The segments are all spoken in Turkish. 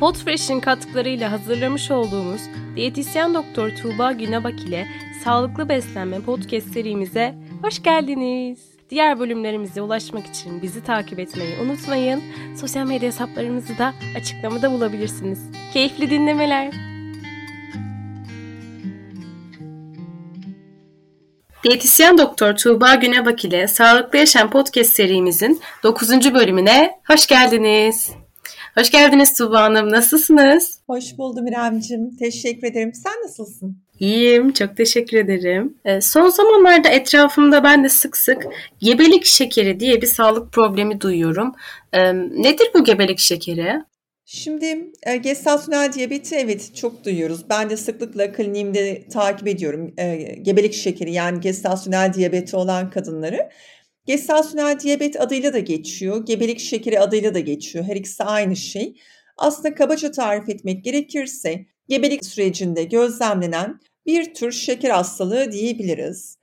Podfresh'in katkılarıyla hazırlamış olduğumuz diyetisyen doktor Tuğba Günebak ile Sağlıklı Beslenme podcast serimize hoş geldiniz. Diğer bölümlerimize ulaşmak için bizi takip etmeyi unutmayın. Sosyal medya hesaplarımızı da açıklamada bulabilirsiniz. Keyifli dinlemeler. Diyetisyen Doktor Tuğba Günebak ile Sağlıklı Yaşam Podcast serimizin 9. bölümüne hoş geldiniz. Hoş geldiniz Tuğba Hanım. Nasılsınız? Hoş buldum İremcim. Teşekkür ederim. Sen nasılsın? İyiyim. Çok teşekkür ederim. Ee, son zamanlarda etrafımda ben de sık sık gebelik şekeri diye bir sağlık problemi duyuyorum. Ee, nedir bu gebelik şekeri? Şimdi e, gestasyonel diyabeti evet çok duyuyoruz. Ben de sıklıkla kliniğimde takip ediyorum e, gebelik şekeri yani gestasyonel diyabeti olan kadınları. Gestasyonel diyabet adıyla da geçiyor, gebelik şekeri adıyla da geçiyor. Her ikisi aynı şey. Aslında kabaca tarif etmek gerekirse gebelik sürecinde gözlemlenen bir tür şeker hastalığı diyebiliriz.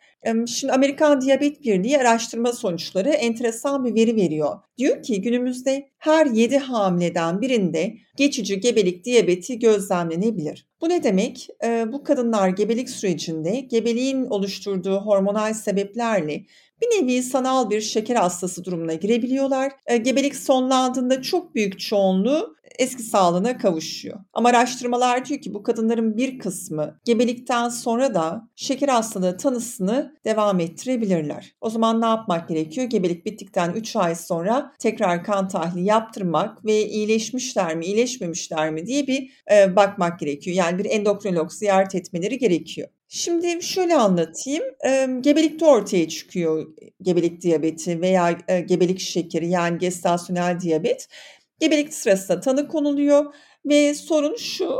Şimdi Amerikan Diyabet Birliği araştırma sonuçları enteresan bir veri veriyor. Diyor ki günümüzde her 7 hamileden birinde geçici gebelik diyabeti gözlemlenebilir. Bu ne demek? Bu kadınlar gebelik sürecinde gebeliğin oluşturduğu hormonal sebeplerle bir nevi sanal bir şeker hastası durumuna girebiliyorlar. Gebelik sonlandığında çok büyük çoğunluğu eski sağlığına kavuşuyor. Ama araştırmalar diyor ki bu kadınların bir kısmı gebelikten sonra da şeker hastalığı tanısını devam ettirebilirler. O zaman ne yapmak gerekiyor? Gebelik bittikten 3 ay sonra tekrar kan tahlili yaptırmak ve iyileşmişler mi, iyileşmemişler mi diye bir e, bakmak gerekiyor. Yani bir endokrinolog ziyaret etmeleri gerekiyor. Şimdi şöyle anlatayım. E, gebelikte ortaya çıkıyor gebelik diyabeti veya e, gebelik şekeri yani gestasyonel diyabet. Gebelik sırasında tanı konuluyor ve sorun şu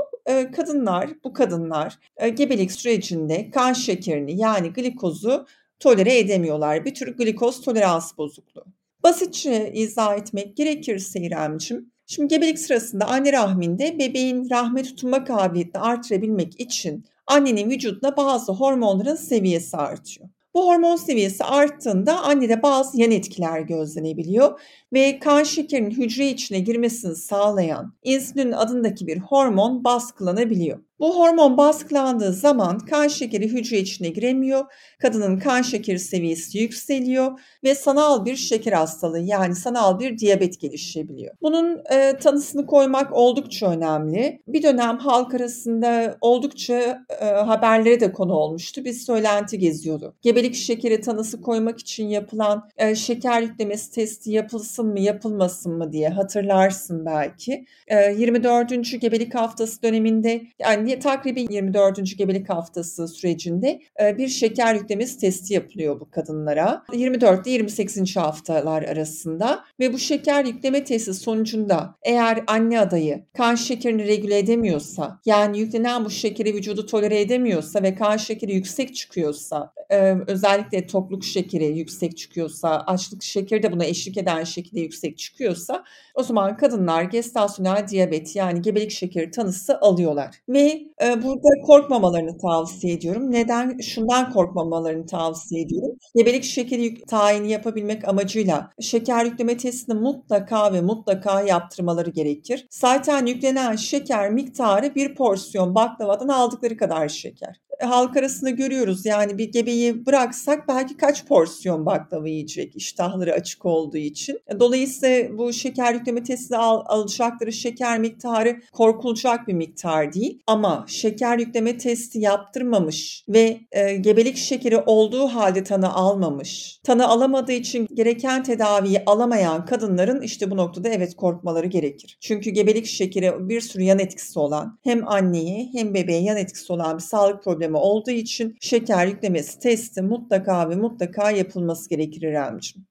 kadınlar bu kadınlar gebelik sürecinde kan şekerini yani glikozu tolere edemiyorlar. Bir tür glikoz tolerans bozukluğu. Basitçe izah etmek gerekirse İremcim, şimdi gebelik sırasında anne rahminde bebeğin rahme tutunma kabiliyetini artırabilmek için annenin vücudunda bazı hormonların seviyesi artıyor. Bu hormon seviyesi arttığında annede bazı yan etkiler gözlenebiliyor ve kan şekerinin hücre içine girmesini sağlayan insülin adındaki bir hormon baskılanabiliyor. Bu hormon baskılandığı zaman kan şekeri hücre içine giremiyor, kadının kan şekeri seviyesi yükseliyor ve sanal bir şeker hastalığı yani sanal bir diyabet gelişebiliyor. Bunun e, tanısını koymak oldukça önemli. Bir dönem halk arasında oldukça e, haberlere de konu olmuştu. Bir söylenti geziyordu. Gebelik şekeri tanısı koymak için yapılan e, şeker yüklemesi testi yapılsın mı yapılmasın mı diye hatırlarsın belki. E, 24. gebelik haftası döneminde yani yani takribi 24. gebelik haftası sürecinde e, bir şeker yüklemesi testi yapılıyor bu kadınlara. 24 ile 28. haftalar arasında ve bu şeker yükleme testi sonucunda eğer anne adayı kan şekerini regüle edemiyorsa yani yüklenen bu şekeri vücudu tolere edemiyorsa ve kan şekeri yüksek çıkıyorsa e, özellikle tokluk şekeri yüksek çıkıyorsa açlık şekeri de buna eşlik eden şekilde yüksek çıkıyorsa o zaman kadınlar gestasyonel diyabet yani gebelik şekeri tanısı alıyorlar. Ve e, burada korkmamalarını tavsiye ediyorum. Neden? Şundan korkmamalarını tavsiye ediyorum. Gebelik şekeri tayini yapabilmek amacıyla şeker yükleme testini mutlaka ve mutlaka yaptırmaları gerekir. Zaten yüklenen şeker miktarı bir porsiyon baklavadan aldıkları kadar şeker halk arasında görüyoruz. Yani bir gebeyi bıraksak belki kaç porsiyon baklava yiyecek iştahları açık olduğu için. Dolayısıyla bu şeker yükleme testine al, alacakları şeker miktarı korkulacak bir miktar değil. Ama şeker yükleme testi yaptırmamış ve e, gebelik şekeri olduğu halde tanı almamış, tanı alamadığı için gereken tedaviyi alamayan kadınların işte bu noktada evet korkmaları gerekir. Çünkü gebelik şekeri bir sürü yan etkisi olan hem anneye hem bebeğe yan etkisi olan bir sağlık problemi problemi olduğu için şeker yüklemesi testi mutlaka ve mutlaka yapılması gerekir İremciğim.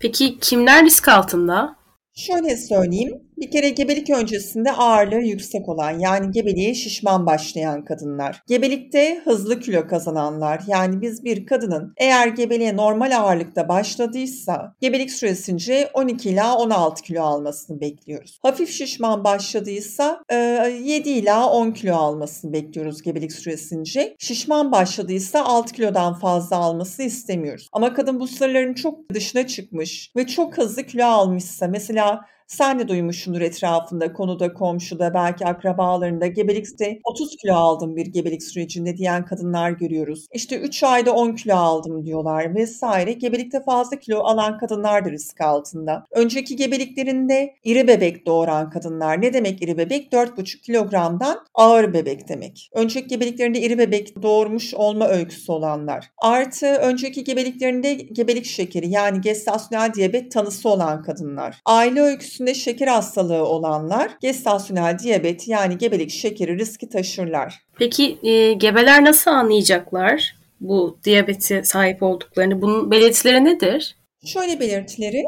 Peki kimler risk altında? Şöyle söyleyeyim, bir kere gebelik öncesinde ağırlığı yüksek olan yani gebeliğe şişman başlayan kadınlar. Gebelikte hızlı kilo kazananlar yani biz bir kadının eğer gebeliğe normal ağırlıkta başladıysa gebelik süresince 12 ila 16 kilo almasını bekliyoruz. Hafif şişman başladıysa 7 ila 10 kilo almasını bekliyoruz gebelik süresince. Şişman başladıysa 6 kilodan fazla almasını istemiyoruz. Ama kadın bu sınırların çok dışına çıkmış ve çok hızlı kilo almışsa mesela Sen de duymuşsundur etrafında, konuda, komşuda, belki akrabalarında gebelikte 30 kilo aldım bir gebelik sürecinde diyen kadınlar görüyoruz. İşte 3 ayda 10 kilo aldım diyorlar vesaire. Gebelikte fazla kilo alan kadınlar da risk altında. Önceki gebeliklerinde iri bebek doğuran kadınlar. Ne demek iri bebek? 4,5 kilogramdan ağır bebek demek. Önceki gebeliklerinde iri bebek doğurmuş olma öyküsü olanlar. Artı önceki gebeliklerinde gebelik şekeri yani gestasyonel diyabet tanısı olan kadınlar. Aile öyküsünde şeker hastalığı olanlar gestasyonel diyabet yani gebelik şekeri riski taşırlar. Peki e, gebeler nasıl anlayacaklar bu diyabeti sahip olduklarını? Bunun belirtileri nedir? Şöyle belirtileri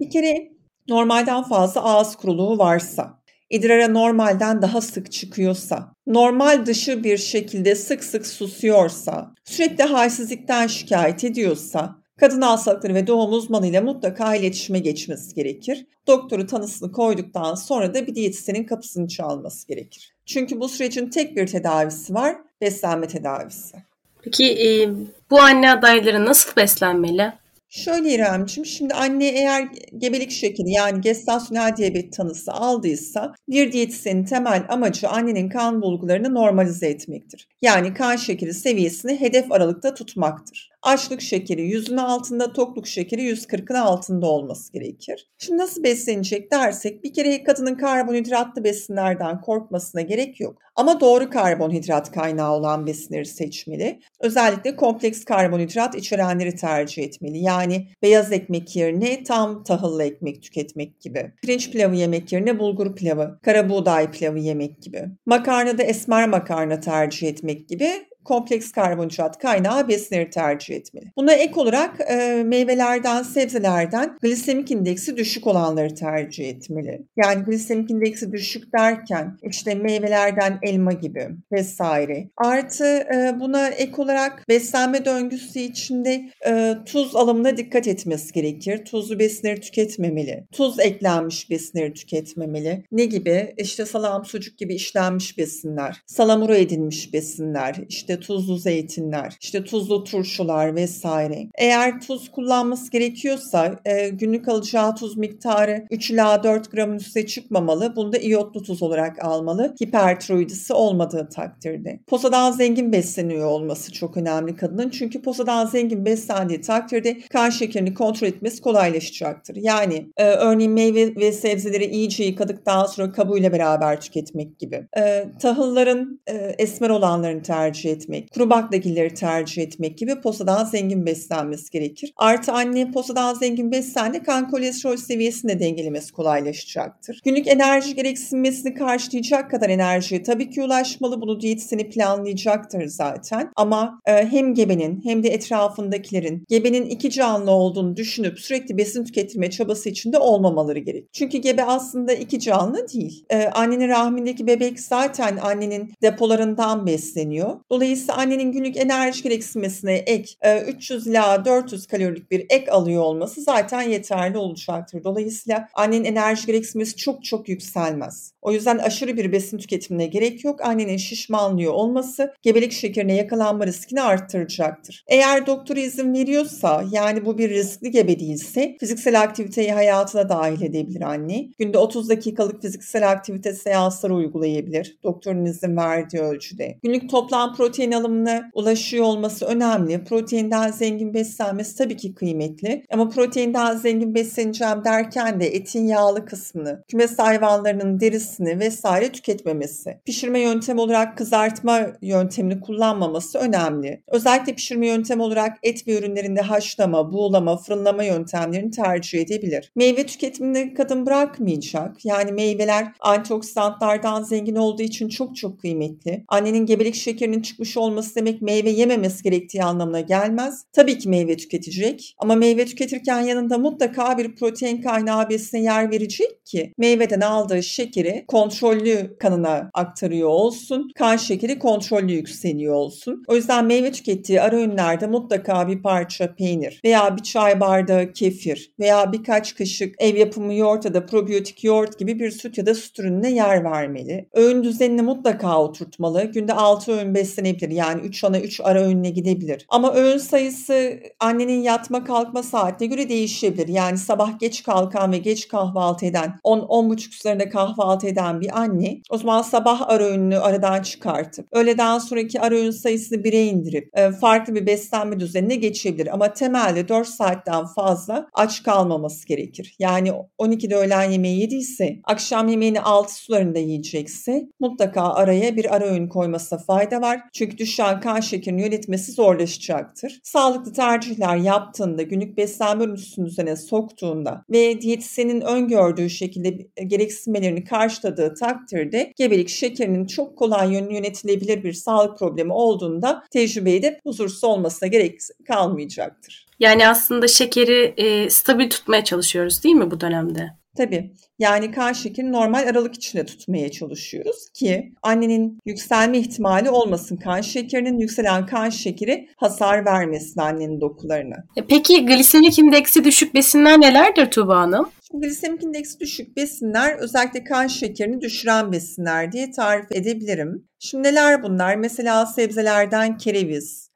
bir kere normalden fazla ağız kuruluğu varsa, idrara normalden daha sık çıkıyorsa, normal dışı bir şekilde sık sık susuyorsa, sürekli halsizlikten şikayet ediyorsa, kadın hastalıkları ve doğum uzmanıyla mutlaka iletişime geçmesi gerekir. Doktoru tanısını koyduktan sonra da bir diyetisyenin kapısını çalması gerekir. Çünkü bu sürecin tek bir tedavisi var, beslenme tedavisi. Peki e, bu anne adayları nasıl beslenmeli? Şöyle İremciğim, şimdi anne eğer gebelik şekeri yani gestasyonel diyabet tanısı aldıysa bir diyetisyenin temel amacı annenin kan bulgularını normalize etmektir. Yani kan şekeri seviyesini hedef aralıkta tutmaktır. Açlık şekeri 100'ün altında, tokluk şekeri 140'ın altında olması gerekir. Şimdi nasıl beslenecek dersek bir kere kadının karbonhidratlı besinlerden korkmasına gerek yok. Ama doğru karbonhidrat kaynağı olan besinleri seçmeli. Özellikle kompleks karbonhidrat içerenleri tercih etmeli. Yani beyaz ekmek yerine tam tahıllı ekmek tüketmek gibi. Pirinç pilavı yemek yerine bulgur pilavı, kara buğday pilavı yemek gibi. Makarnada esmer makarna tercih etmek gibi kompleks karbonhidrat kaynağı besinleri tercih etmeli. Buna ek olarak e, meyvelerden, sebzelerden glisemik indeksi düşük olanları tercih etmeli. Yani glisemik indeksi düşük derken işte meyvelerden elma gibi vesaire. Artı e, buna ek olarak beslenme döngüsü içinde e, tuz alımına dikkat etmesi gerekir. Tuzlu besinleri tüketmemeli. Tuz eklenmiş besinleri tüketmemeli. Ne gibi? İşte salam, sucuk gibi işlenmiş besinler, salamura edilmiş besinler, işte işte tuzlu zeytinler, işte tuzlu turşular vesaire. Eğer tuz kullanması gerekiyorsa e, günlük alacağı tuz miktarı 3 ila 4 gramın üstüne çıkmamalı. Bunu da iyotlu tuz olarak almalı. Hipertiroidisi olmadığı takdirde. Posadan zengin besleniyor olması çok önemli kadının. Çünkü posadan zengin beslendiği takdirde kan şekerini kontrol etmesi kolaylaşacaktır. Yani e, örneğin meyve ve sebzeleri iyice yıkadıktan sonra kabuğuyla beraber tüketmek gibi. E, tahılların e, esmer olanlarını tercih et etmek, kuru baklagilleri tercih etmek gibi posadan zengin beslenmesi gerekir. Artı anne posadan zengin beslendi kan kolesterol seviyesini de dengelemesi kolaylaşacaktır. Günlük enerji gereksinmesini karşılayacak kadar enerjiye tabii ki ulaşmalı. Bunu diyetisyeni planlayacaktır zaten. Ama e, hem gebenin hem de etrafındakilerin gebenin iki canlı olduğunu düşünüp sürekli besin tüketme çabası içinde olmamaları gerek. Çünkü gebe aslında iki canlı değil. E, annenin rahmindeki bebek zaten annenin depolarından besleniyor. Dolayısıyla Dolayısıyla annenin günlük enerji gereksinmesine ek 300 e, ila 400 kalorilik bir ek alıyor olması zaten yeterli olacaktır. Dolayısıyla annenin enerji gereksinmesi çok çok yükselmez. O yüzden aşırı bir besin tüketimine gerek yok. Annenin şişmanlıyor olması gebelik şekerine yakalanma riskini arttıracaktır. Eğer doktor izin veriyorsa yani bu bir riskli gebe değilse fiziksel aktiviteyi hayatına dahil edebilir anne. Günde 30 dakikalık fiziksel aktivite seansları uygulayabilir. Doktorun izin verdiği ölçüde. Günlük toplam protein protein alımına ulaşıyor olması önemli. Proteinden zengin beslenmesi tabii ki kıymetli. Ama proteinden zengin besleneceğim derken de etin yağlı kısmını, kümes hayvanlarının derisini vesaire tüketmemesi. Pişirme yöntemi olarak kızartma yöntemini kullanmaması önemli. Özellikle pişirme yöntemi olarak et ve ürünlerinde haşlama, buğulama, fırınlama yöntemlerini tercih edebilir. Meyve tüketimini kadın bırakmayacak. Yani meyveler antioksidantlardan zengin olduğu için çok çok kıymetli. Annenin gebelik şekerinin çıkmış çıkmış olması demek meyve yememesi gerektiği anlamına gelmez. Tabii ki meyve tüketecek ama meyve tüketirken yanında mutlaka bir protein kaynağı besine yer verecek ki meyveden aldığı şekeri kontrollü kanına aktarıyor olsun. Kan şekeri kontrollü yükseliyor olsun. O yüzden meyve tükettiği ara öğünlerde mutlaka bir parça peynir veya bir çay bardağı kefir veya birkaç kaşık ev yapımı yoğurt ya da probiyotik yoğurt gibi bir süt ya da süt ürününe yer vermeli. Öğün düzenini mutlaka oturtmalı. Günde 6 öğün beslenebilir değişebilir. Yani 3 ana 3 ara öğünle gidebilir. Ama öğün sayısı annenin yatma kalkma saatine göre değişebilir. Yani sabah geç kalkan ve geç kahvaltı eden 10-10.30 sularında kahvaltı eden bir anne o zaman sabah ara öğününü aradan çıkartıp öğleden sonraki ara öğün sayısını 1'e indirip e, farklı bir beslenme düzenine geçebilir. Ama temelde 4 saatten fazla aç kalmaması gerekir. Yani 12'de öğlen yemeği yediyse akşam yemeğini 6 sularında yiyecekse mutlaka araya bir ara öğün koymasına fayda var. Çünkü düşen kan şekerini yönetmesi zorlaşacaktır. Sağlıklı tercihler yaptığında, günlük beslenme ürünüsünün üzerine soktuğunda ve diyetisyenin öngördüğü şekilde gereksinmelerini karşıladığı takdirde gebelik şekerinin çok kolay yönetilebilir bir sağlık problemi olduğunda tecrübe edip huzursuz olmasına gerek kalmayacaktır. Yani aslında şekeri e, stabil tutmaya çalışıyoruz değil mi bu dönemde? Tabii. Yani kan şekerini normal aralık içinde tutmaya çalışıyoruz ki annenin yükselme ihtimali olmasın. Kan şekerinin yükselen kan şekeri hasar vermesin annenin dokularına. E peki glisemik indeksi düşük besinler nelerdir Tuğba Hanım? Glisemik indeksi düşük besinler özellikle kan şekerini düşüren besinler diye tarif edebilirim. Şimdi neler bunlar? Mesela sebzelerden kereviz,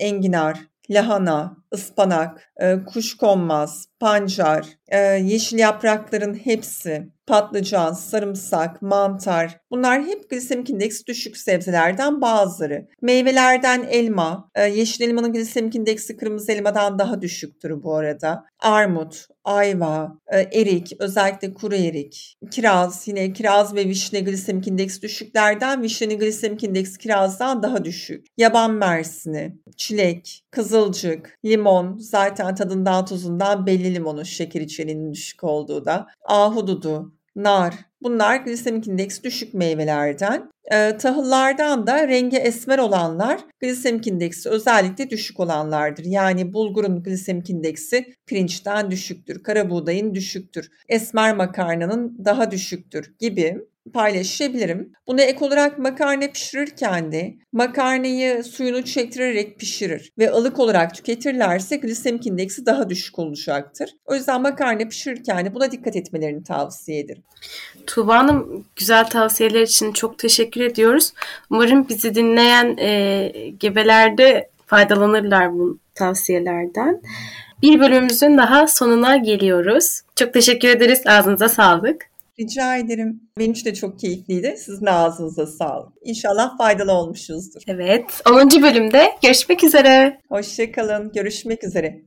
enginar, lahana, ıspanak, kuşkonmaz, pancar, yeşil yaprakların hepsi, patlıcan, sarımsak, mantar bunlar hep glisemik indeksi düşük sebzelerden bazıları. Meyvelerden elma, yeşil elmanın glisemik indeksi kırmızı elmadan daha düşüktür bu arada. Armut, ayva, erik, özellikle kuru erik, kiraz, yine kiraz ve vişne glisemik indeksi düşüklerden, vişnenin glisemik indeksi kirazdan daha düşük. Yaban mersini, çilek, kızılcık, limon, zaten tadından tuzundan belli limonun şeker içeriğinin düşük olduğu da, ahududu, nar, Bunlar glisemik indeks düşük meyvelerden. E, tahıllardan da rengi esmer olanlar glisemik indeksi özellikle düşük olanlardır. Yani bulgurun glisemik indeksi pirinçten düşüktür, kara buğdayın düşüktür, esmer makarnanın daha düşüktür gibi paylaşabilirim. Buna ek olarak makarna pişirirken de makarnayı suyunu çektirerek pişirir ve ılık olarak tüketirlerse glisemik indeksi daha düşük olacaktır. O yüzden makarna pişirirken de buna dikkat etmelerini tavsiye ederim. Tuğba Hanım güzel tavsiyeler için çok teşekkür ediyoruz. Umarım bizi dinleyen e, gebelerde faydalanırlar bu tavsiyelerden. Bir bölümümüzün daha sonuna geliyoruz. Çok teşekkür ederiz. Ağzınıza sağlık. Rica ederim. Benim için de çok keyifliydi. Sizin ağzınıza sağlık. İnşallah faydalı olmuşuzdur. Evet. 10. bölümde görüşmek üzere. Hoşçakalın. Görüşmek üzere.